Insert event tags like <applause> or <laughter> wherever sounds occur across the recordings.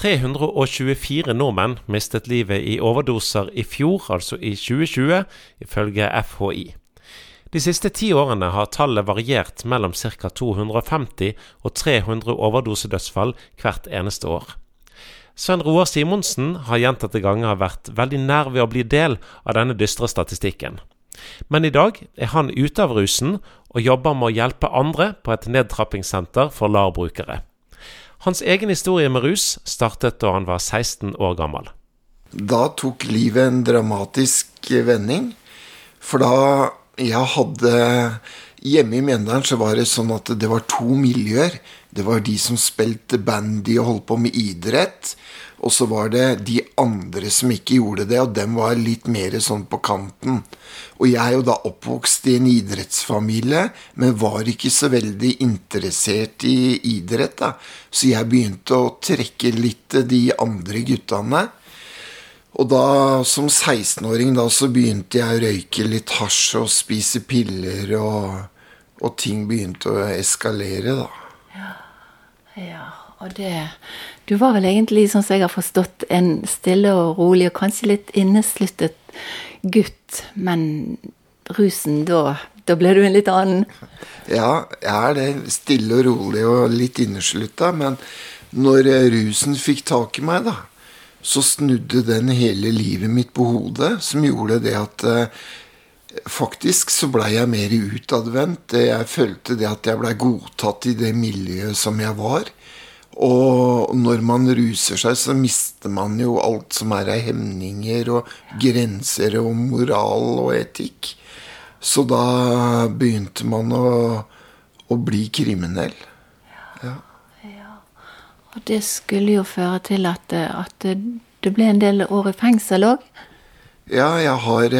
324 nordmenn mistet livet i overdoser i fjor, altså i 2020, ifølge FHI. De siste ti årene har tallet variert mellom ca. 250 og 300 overdosedødsfall hvert eneste år. Svein Roar Simonsen har gjentatte ganger vært veldig nær ved å bli del av denne dystre statistikken. Men i dag er han ute av rusen og jobber med å hjelpe andre på et nedtrappingssenter for LAR-brukere. Hans egen historie med rus startet da han var 16 år gammel. Da tok livet en dramatisk vending. For da jeg hadde Hjemme i Mjøndalen så var det sånn at det var to miljøer. Det var de som spilte bandy og holdt på med idrett. Og så var det de andre som ikke gjorde det, og dem var litt mer sånn på kanten. Og jeg er jo da oppvokst i en idrettsfamilie, men var ikke så veldig interessert i idrett, da. Så jeg begynte å trekke litt de andre guttene. Og da, som 16-åring, da, så begynte jeg å røyke litt hasj og spise piller, og, og ting begynte å eskalere, da. Ja, ja. Og det Du var vel egentlig, sånn som jeg har forstått, en stille og rolig og kanskje litt innesluttet gutt, men rusen, da da ble du en litt annen? Ja, jeg er det. Stille og rolig og litt inneslutta. Men når rusen fikk tak i meg, da, så snudde den hele livet mitt på hodet. Som gjorde det at eh, faktisk så blei jeg mer utadvendt. Jeg følte det at jeg blei godtatt i det miljøet som jeg var. Og når man ruser seg, så mister man jo alt som er av hemninger og grenser og moral og etikk. Så da begynte man å, å bli kriminell. Ja. ja. Og det skulle jo føre til at, at det ble en del år i fengsel òg? Ja, jeg har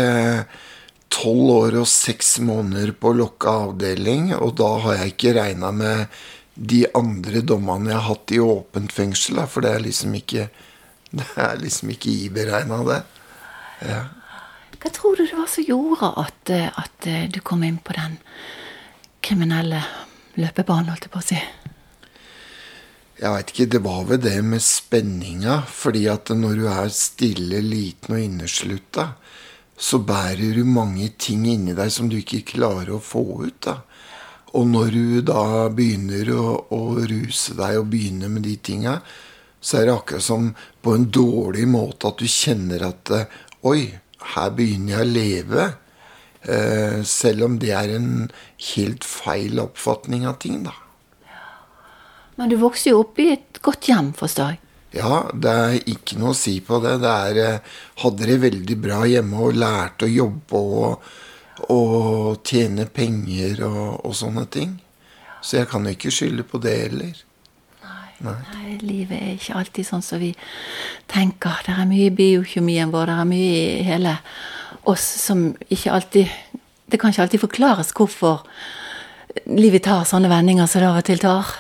tolv eh, år og seks måneder på lukka avdeling, og da har jeg ikke regna med de andre dommene jeg har hatt i åpent fengsel. For det er liksom ikke det er liksom ikke iberegna, det. Ja. Hva tror du det var som gjorde at, at du kom inn på den kriminelle løpebanen, holdt jeg på å si? Jeg veit ikke. Det var vel det med spenninga. Fordi at når du er stille, liten og inneslutta, så bærer du mange ting inni deg som du ikke klarer å få ut. da. Og når du da begynner å, å ruse deg og begynner med de tinga, så er det akkurat som på en dårlig måte at du kjenner at Oi, her begynner jeg å leve. Eh, selv om det er en helt feil oppfatning av ting, da. Men du vokste jo opp i et godt hjem, forstår jeg? Ja, det er ikke noe å si på det. det er, eh, hadde det veldig bra hjemme og lærte å jobbe og og tjene penger og, og, sånne ting. Så jeg kan jo ikke skylde på det heller. Nei, nei. nei, livet er ikke alltid sånn som vi tenker. Det er mye i biokjemien vår, det er mye i hele oss som ikke alltid Det kan ikke alltid forklares hvorfor livet tar sånne vendinger som det av og til tar.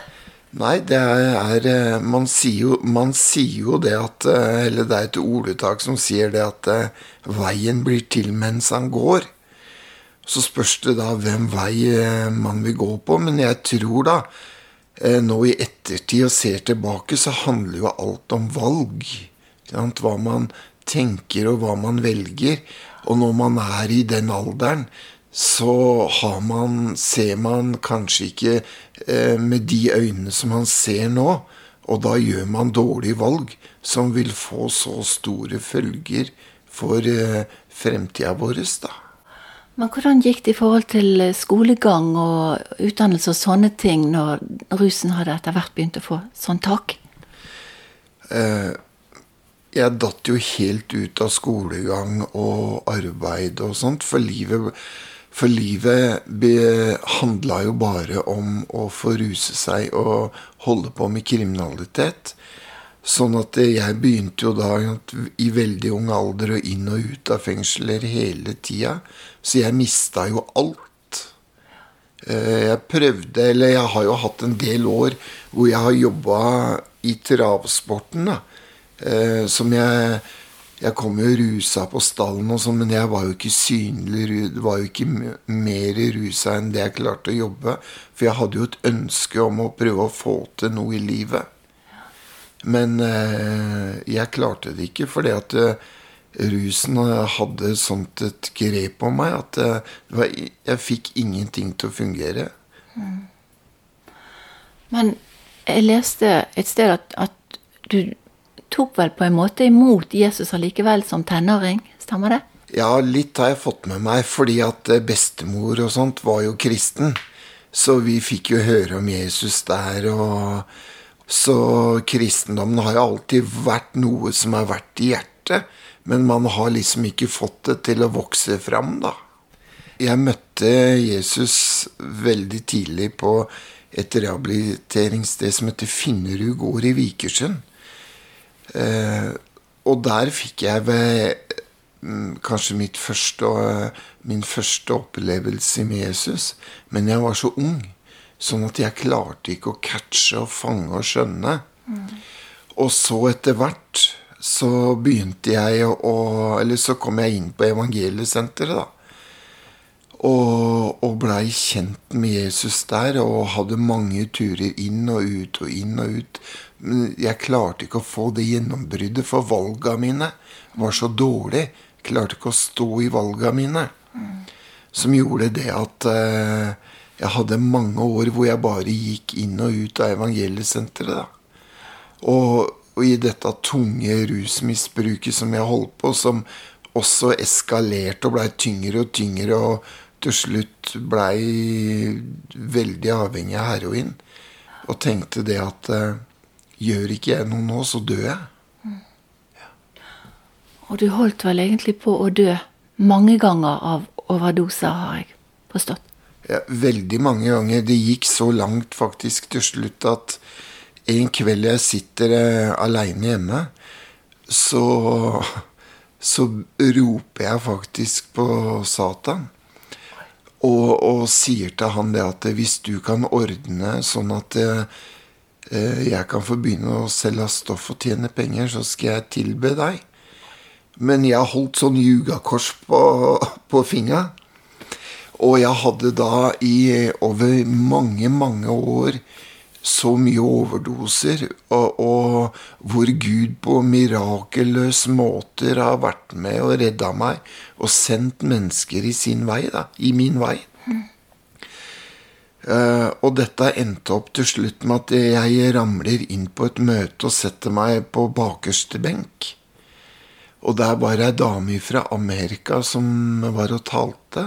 Nei, det er, er man, sier jo, man sier jo det at Eller det er et ordtak som sier det at veien blir til mens han går. Så spørs det da hvem vei eh, man vil gå på. Men jeg tror da, eh, nå i ettertid og ser tilbake, så handler jo alt om valg. Hva man tenker og hva man velger. Og når man er i den alderen, så man, ser man kanskje ikke eh, med de øynene som han ser nå. Og da gjør man dårlige valg som vil få så store følger for eh, fremtida vår. da. Men hvordan gikk det i forhold til eh, skolegang og utdannelse og sånne ting, når rusen hadde etter hvert begynt å få sånn tak? Eh, jeg datt jo helt ut av skolegang og arbeid og sånt, for livet, for livet handla jo bare om å få ruse seg og holde på med kriminalitet. Sånn at jeg begynte jo da i veldig ung alder og inn og ut av fengsler hele tida. Så jeg mista jo alt. Eh, jeg prøvde, eller jeg har jo hatt en del år hvor jeg har jobba i travsporten. da. Eh, som jeg Jeg kom jo rusa på stallen og sånn, men jeg var jo ikke synlig var jo ikke mer rusa enn det jeg klarte å jobbe. For jeg hadde jo et ønske om å prøve å få til noe i livet. Men eh, jeg klarte det ikke fordi at eh, rusen hadde sånt et grep om meg at eh, jeg fikk ingenting til å fungere. Mm. Men jeg leste et sted at, at, du tok vel på en måte imot Jesus allikevel som tenåring, stemmer det? Ja, litt har jeg fått med meg, fordi at eh, bestemor og sånt var jo kristen. Så vi fikk jo høre om Jesus der, og så kristendommen har jo alltid vært noe som har vært i hjertet. Men man har liksom ikke fått det til å vokse fram, da. Jeg møtte Jesus veldig tidlig på et rehabiliteringssted som heter Finnerud gård i Vikersund. Eh, og der fikk jeg ved mm, kanskje første, min første opplevelse med Jesus. Men jeg var så ung, sånn at jeg klarte ikke å catche og fange og skjønne. Mm. Og så etter hvert så begynte jeg å Eller så kom jeg inn på evangeliesenteret, da. Og, og blei kjent med Jesus der og hadde mange turer inn og ut og inn og ut. Men jeg klarte ikke å få det gjennombruddet, for valga mine var så dårlig. Klarte ikke å stå i valga mine. Som gjorde det at eh, jeg hadde mange år hvor jeg bare gikk inn og ut av evangeliesenteret. Og, og i dette tunge rusmisbruket som jeg holdt på, som også eskalerte og blei tyngre og tyngre. og til slutt blei veldig avhengig av heroin. Og tenkte det at uh, gjør ikke jeg noe nå, så dør jeg. Mm. Ja. Og du holdt vel egentlig på å dø mange ganger av overdoser, har jeg forstått? Ja, veldig mange ganger. Det gikk så langt faktisk til slutt at en kveld jeg sitter uh, aleine hjemme, så, så roper jeg faktisk på Satan. Og, og, sier til han det at hvis du kan ordne sånn at eh, jeg kan få begynne å selge stoff og tjene penger, så skal jeg tilbe deg. Men jeg holdt sånn jugakors på, på fingra. Og jeg hadde da i over mange, mange år så mye overdoser, og, og, hvor Gud på mirakelløse måter har vært med og redda meg og sendt mennesker i sin vei, da, i min vei. Mm. Uh, og dette endte opp til slutt med at jeg ramler inn på et møte og setter meg på bakerste benk. Og der var ei dame fra Amerika som var og talte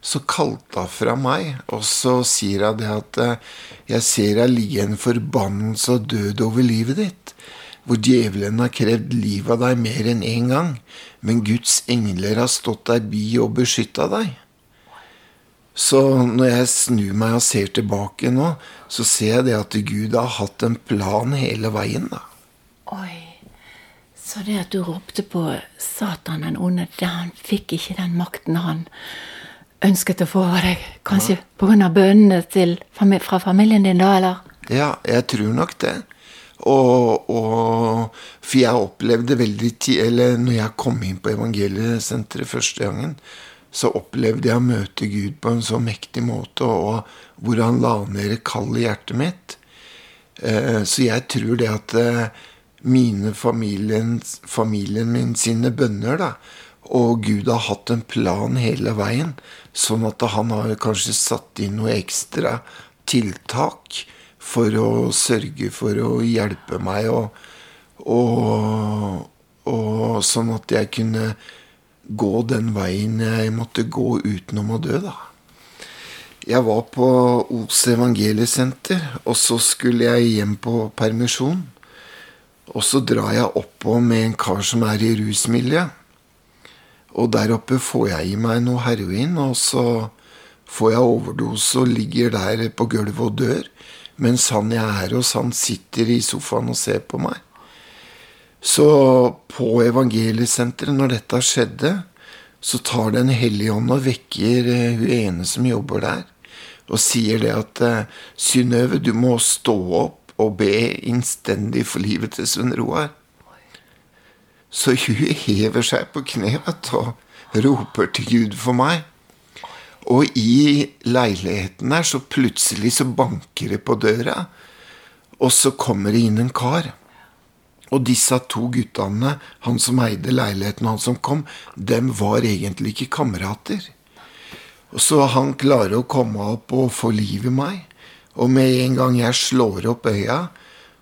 så kalte hun fra meg, og så sier hun det at eh, jeg ser jeg ligger en forbannelse og død over livet ditt, hvor djevelen har krevd livet av deg mer enn én en gang, men Guds engler har stått deg bi og beskytta deg. Så når jeg snur meg og ser tilbake nå, så ser jeg det at Gud har hatt en plan hele veien, da. Oi. Så det at du ropte på Satan den onde, han fikk ikke den makten han ønsket å få av deg? Kanskje ja. pga. bønnene til, fra familien din, da, eller? Ja, jeg tror nok det. Og, og, For jeg opplevde veldig tid Eller når jeg kom inn på evangeliesenteret første gangen, så opplevde jeg å møte Gud på en så mektig måte, og hvor han la ned kall i hjertet mitt. Eh, så jeg tror det at eh, mine familien, familien min sine bønner da, og Gud har hatt en plan hele veien, sånn at han har kanskje satt inn noe ekstra tiltak for å sørge for å hjelpe meg, og, og, og sånn at jeg kunne gå den veien jeg måtte gå utenom å dø, da. Jeg var på Os evangeliesenter, og så skulle jeg hjem på permisjon. Og så drar jeg oppå med en kar som er i rusmiljøet. Og der oppe får jeg i meg noe heroin, og så får jeg overdose og ligger der på gulvet og dør. Mens han jeg er hos, han sitter i sofaen og ser på meg. Så på evangeliesenteret, når dette skjedde, så tar Den hellige ånd og vekker uh, hun ene som jobber der, og sier det at uh, Synnøve, du må stå opp og be innstendig for livet til Sunn Roar. Så hun hever seg på kne og roper til Gud for meg. Og i leiligheten der så plutselig så banker det på døra, og så kommer det inn en kar. Og disse to guttene, han som eide leiligheten og han som kom, dem var egentlig ikke kamerater. Og Så han klarer å komme opp og få liv i meg. Og med en gang jeg slår opp øya,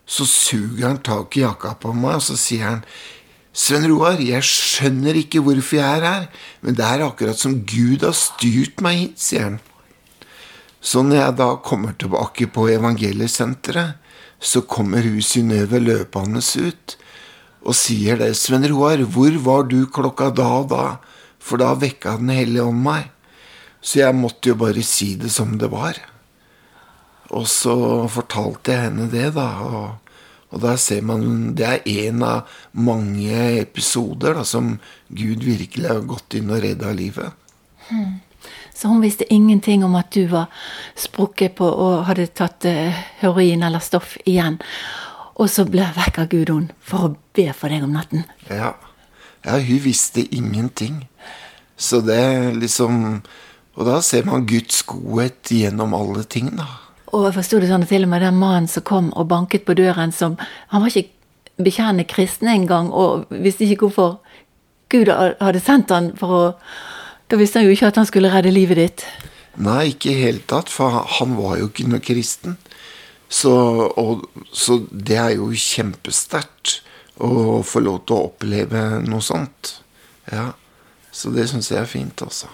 så suger han tak i jakka på meg, og så sier han Sven Roar, jeg skjønner ikke hvorfor jeg er her, men det er akkurat som Gud har styrt meg hit, sier han. Så når jeg da kommer tilbake på evangeliesenteret, så kommer hun Synnøve løpende ut og sier det. 'Sven Roar, hvor var du klokka da og da?' For da vekka Den hellige ånd meg. Så jeg måtte jo bare si det som det var. Og så fortalte jeg henne det, da. Og, og der ser man Det er en av mange episoder da, som Gud virkelig har gått inn og redda livet. Hmm. Så hun visste ingenting om at du var sprukket på og hadde tatt uh, heroin eller stoff igjen. Og så ble jeg vekk av Gudrun for å be for deg om natten. Ja. ja, hun visste ingenting. Så det liksom Og da ser man Guds godhet gjennom alle ting, da. Og jeg forsto det sånn at til og med den mannen som kom og banket på døren som Han var ikke bekjennende kristen engang, og visste ikke hvorfor Gud hadde sendt han for å da visste han jo ikke at han skulle redde livet ditt. Nei, ikke i hele tatt, for han var jo ikke noe kristen. Så, og, så det er jo kjempesterkt å få lov til å oppleve noe sånt. Ja, Så det syns jeg er fint, altså.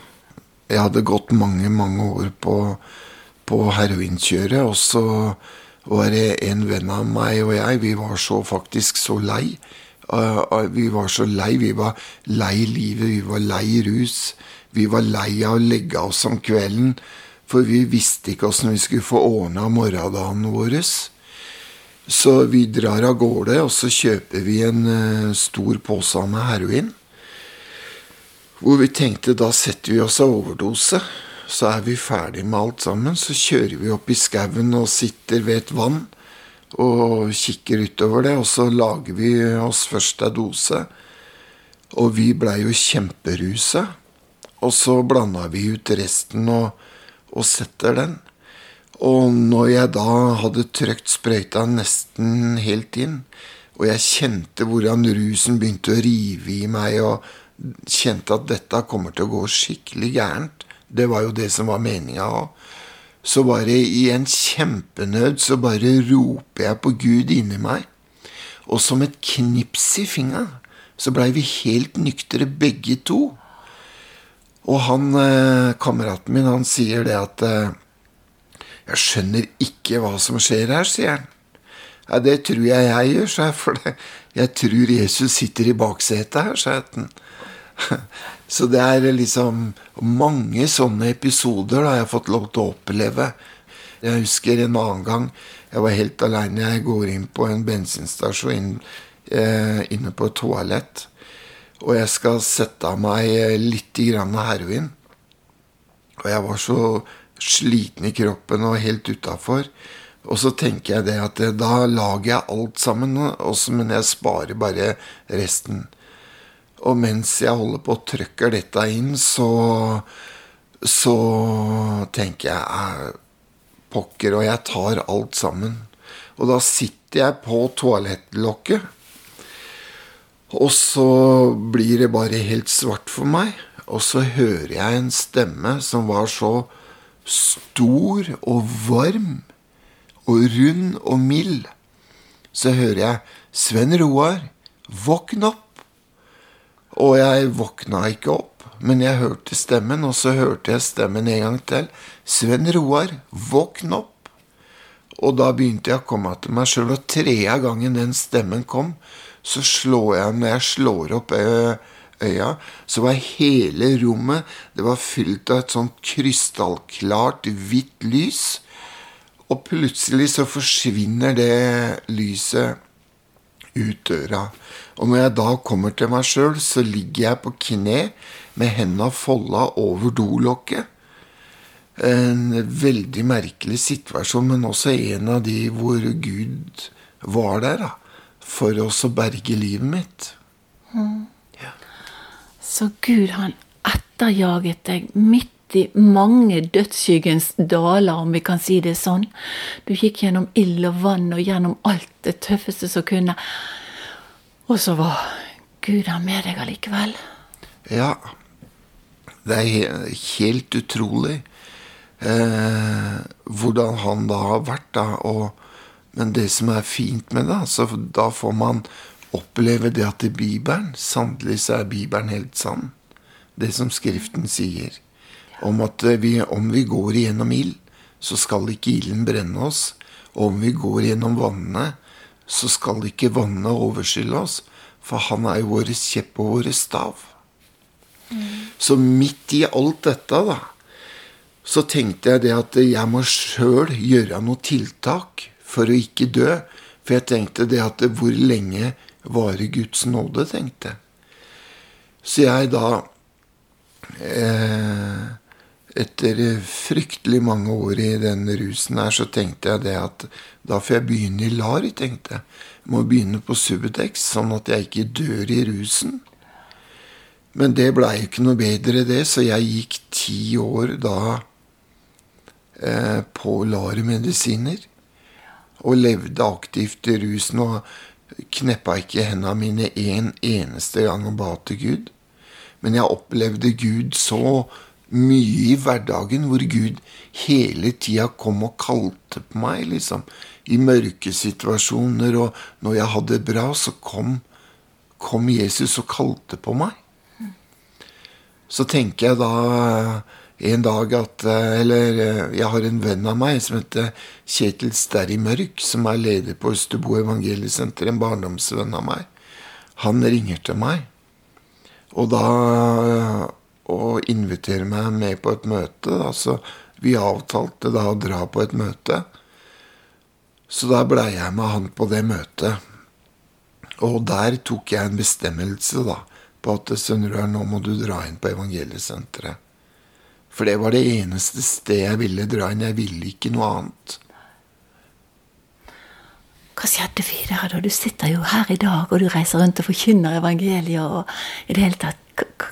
Jeg hadde gått mange, mange år på, på heroinkjøret, og så var det en venn av meg og jeg, vi var så faktisk så lei. Uh, vi var så lei. Vi var lei livet, vi var lei rus. Vi var lei av å legge oss om kvelden, for vi visste ikke åssen vi skulle få ordna morgendagen vår. Så vi drar av gårde, og så kjøper vi en uh, stor pose med heroin. Hvor vi tenkte da setter vi oss av overdose. Så er vi ferdig med alt sammen. Så kjører vi opp i skauen og sitter ved et vann og kikker utover det. Og så lager vi oss først ei dose. Og vi blei jo kjemperusa. Og så blanda vi ut resten og, og setter den. Og når jeg da hadde trykt sprøyta nesten helt inn, og jeg kjente hvordan rusen begynte å rive i meg, og kjente at dette kommer til å gå skikkelig gærent Det var jo det som var meninga òg. Så bare i en kjempenød så bare roper jeg på Gud inni meg. Og som et knips i fingeren så blei vi helt nyktre begge to. Og han eh, kameraten min, han sier det at eh, Jeg skjønner ikke hva som skjer her, sier han. Ja, det tror jeg jeg gjør, sa jeg, for det. jeg tror Jesus sitter i baksetet her, sa jeg. <laughs> Så det er liksom mange sånne episoder da jeg har fått lov til å oppleve. Jeg husker en annen gang jeg var helt aleine. Jeg går inn på en bensinstasjon eh, inne på et toalett og jeg skal sette av meg litt grann heroin. Og jeg var så sliten i kroppen og helt utafor. Og så tenker jeg det at da lager jeg alt sammen, også, men jeg sparer bare resten. Og mens jeg holder på og trykker dette inn, så, så tenker jeg pokker, og jeg tar alt sammen. Og da sitter jeg på toalettlokket og så blir det bare helt svart for meg. Og så hører jeg en stemme som var så stor og varm og rund og mild. Så hører jeg 'Sven Roar, våkn opp'. Og jeg våkna ikke opp, men jeg hørte stemmen, og så hørte jeg stemmen en gang til. 'Sven Roar, våkn opp'. Og da begynte jeg å komme til meg sjøl, og tredje gangen den stemmen kom, så slår jeg Når jeg slår opp øya, så var hele rommet Det var fylt av et sånt krystallklart, hvitt lys. Og plutselig så forsvinner det lyset ut døra. Og når jeg da kommer til meg sjøl, så ligger jeg på kne med henda folda over dolokket. En veldig merkelig situasjon, men også en av de hvor Gud var der. da for oss å berge livet mitt. Mm. Ja. Så Gud, han etterjaget deg midt i mange dødsskyggens daler, om vi kan si det sånn. Du gikk gjennom ild og vann og gjennom alt det tøffeste som kunne. Og så var Gud han med deg allikevel. Ja. Det er helt utrolig eh, hvordan han da har vært, da. Og, men det som er fint med det, altså, da får man oppleve det at i Bibelen Sannelig så er Bibelen helt sann. Det som Skriften sier. Om at vi, om vi går igjennom ild, så skal ikke ilden brenne oss. Og om vi går gjennom vannene, så skal ikke vannene overskylle oss. For han er jo våre kjepp og våre stav. Mm. Så midt i alt dette, da, så tenkte jeg det at jeg må sjøl gjøre noe tiltak for å ikke dø. For jeg tenkte det at hvor lenge varer Guds nåde, tenkte jeg. Så jeg da eh, Etter fryktelig mange år i den rusen her, så tenkte jeg det at da får jeg begynne i LAR, tenkte jeg. jeg må begynne på Subutex, sånn at jeg ikke dør i rusen. Men det blei jo ikke noe bedre, det, så jeg gikk ti år da eh, på LAR-medisiner. Og levde aktivt i rusen og kneppa ikke hendene mine en eneste gang og ba til Gud. Men jeg opplevde Gud så mye i hverdagen, hvor Gud hele tida kom og kalte på meg, liksom. I mørke situasjoner, og når jeg hadde det bra, så kom, kom Jesus og kalte på meg. Så tenker jeg da en dag at Eller jeg har en venn av meg som heter Kjetil Sterri Mørk, som er leder på Østerbo evangeliesenter, en barndomsvenn av meg. Han ringer til meg. Og da og invitere meg med på et møte. Altså, vi avtalte da å dra på et møte. Så da blei jeg med han på det møtet. Og der tok jeg en bestemmelse da, på at Sønnerøy, nå må du dra inn på evangeliesenteret. For det var det eneste stedet jeg ville dra inn. Jeg ville ikke noe annet. Hva skjedde da? Du sitter jo her i dag, og du reiser rundt og forkynner evangeliet. og i det hele tatt,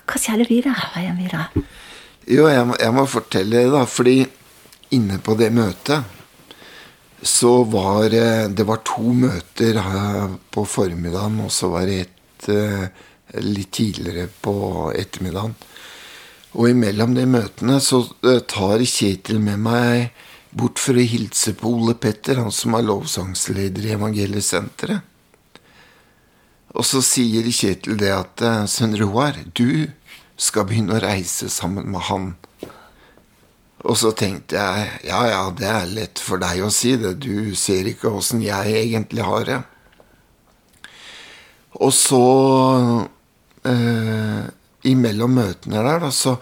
Hva skjer videre? blir da? Jo, jeg må, jeg må fortelle det, da. Fordi inne på det møtet så var eh, det var to møter på formiddagen, og så var det et eh, litt tidligere på ettermiddagen. Og imellom de møtene så eh, tar Kjetil med meg bort for å hilse på Ole Petter, han som er lovsangsleder i Evangeliesenteret. Og så sier Kjetil det at eh, Sønn Roar, du skal begynne å reise sammen med han. Og så tenkte jeg ja ja, det er lett for deg å si det, du ser ikke åssen jeg egentlig har det. Og så eh, imellom møtene der, da, så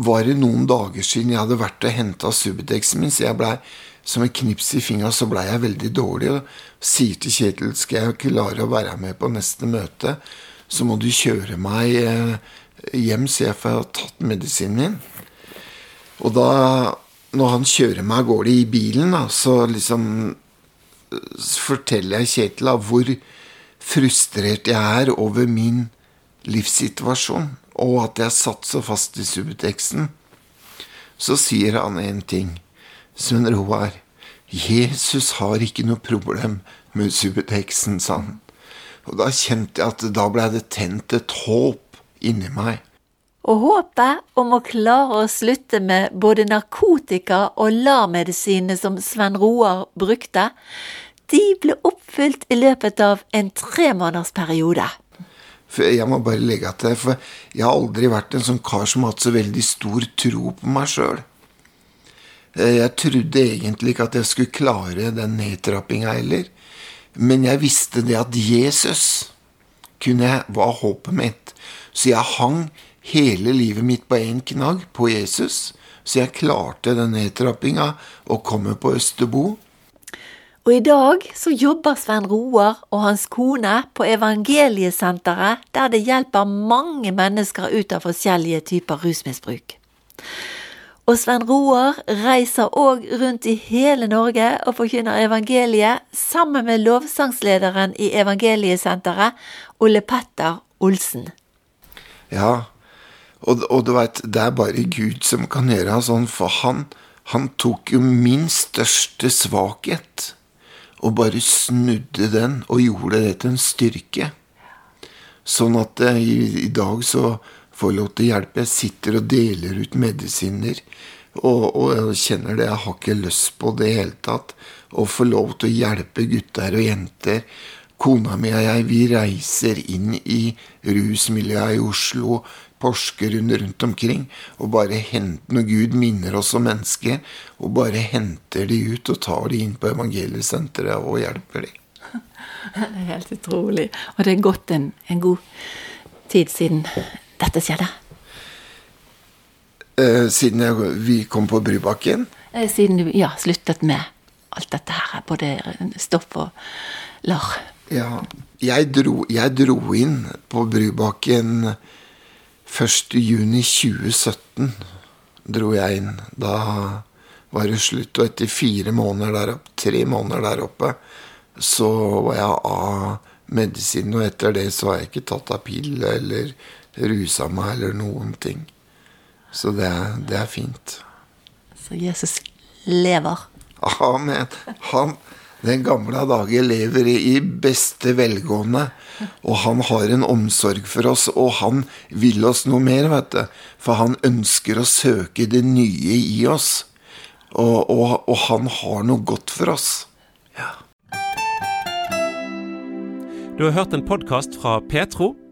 var det noen dager siden jeg hadde vært og henta Subutexen min, så jeg blei som et knips i fingra så blei jeg veldig dårlig. Og sier til Kjetil skal jeg klare å være med på neste møte, så må du kjøre meg eh, hjem så jeg får tatt medisinen min. Og da, når han kjører meg av gårde i bilen, da, så liksom forteller jeg Kjetil da, hvor frustrert jeg er over min livssituasjon og at jeg satt så fast i subteksten, så sier han en ting. Svein Roar, Jesus har ikke noe problem med subteksten, sa han. Og da kjente jeg at da blei det tent et håp inni meg. Og håpet om å klare å slutte med både narkotika og LAR-medisinene som Sven Roar brukte, de ble oppfylt i løpet av en tremånedersperiode. Jeg må bare legge til, for jeg har aldri vært en sånn kar som har hatt så veldig stor tro på meg sjøl. Eh, jeg trodde egentlig ikke at jeg skulle klare den nedtrappinga heller. Men jeg visste det at Jesus kunne, var håpet mitt. Så jeg hang hele livet mitt på én knagg, på Jesus. Så jeg klarte den nedtrappinga og komme på Østerbo. Og i dag så jobber Sven Roar og hans kone på Evangeliesenteret, der det hjelper mange mennesker ut av forskjellige typer rusmisbruk. Og Svein Roar reiser òg rundt i hele Norge og forkynner evangeliet sammen med lovsangslederen i Evangeliesenteret, Ole Petter Olsen. Ja, og, og du veit, det er bare Gud som kan gjøre sånn, for han, han tok jo min største svakhet og bare snudde den og gjorde det til en styrke. Sånn at eh, i, i dag så får lov til å hjelpe. Jeg sitter og deler ut medisiner. Og, og jeg kjenner det, jeg har ikke lyst på det i hele tatt. Å få lov til å hjelpe gutter og jenter. Kona mi og jeg, vi reiser inn i rusmiljøet i Oslo, Porsgrunn rundt omkring, og bare henter Når Gud minner oss som mennesker, og bare henter de ut og tar de inn på evangeliesenteret og hjelper de. <laughs> Det er helt utrolig. Og det er gått en, en god tid siden dette skjedde. Eh, siden jeg, vi kom på Brybakken? Eh, siden du ja, sluttet med alt dette her, både stoff og LAR. Ja. Jeg dro, jeg dro inn på Brybakken 1.6.2017. Dro jeg inn. Da var det slutt. Og etter fire måneder der oppe, tre måneder der oppe, så var jeg av medisin. Og etter det så har jeg ikke tatt av pille eller rusa meg eller noen ting. Så det, det er fint. Så Jesus lever? Amen. Han den gamle dager lever i beste velgående. Og han har en omsorg for oss, og han vil oss noe mer, vet du. For han ønsker å søke det nye i oss. Og, og, og han har noe godt for oss. Ja. Du har hørt en podkast fra Petro.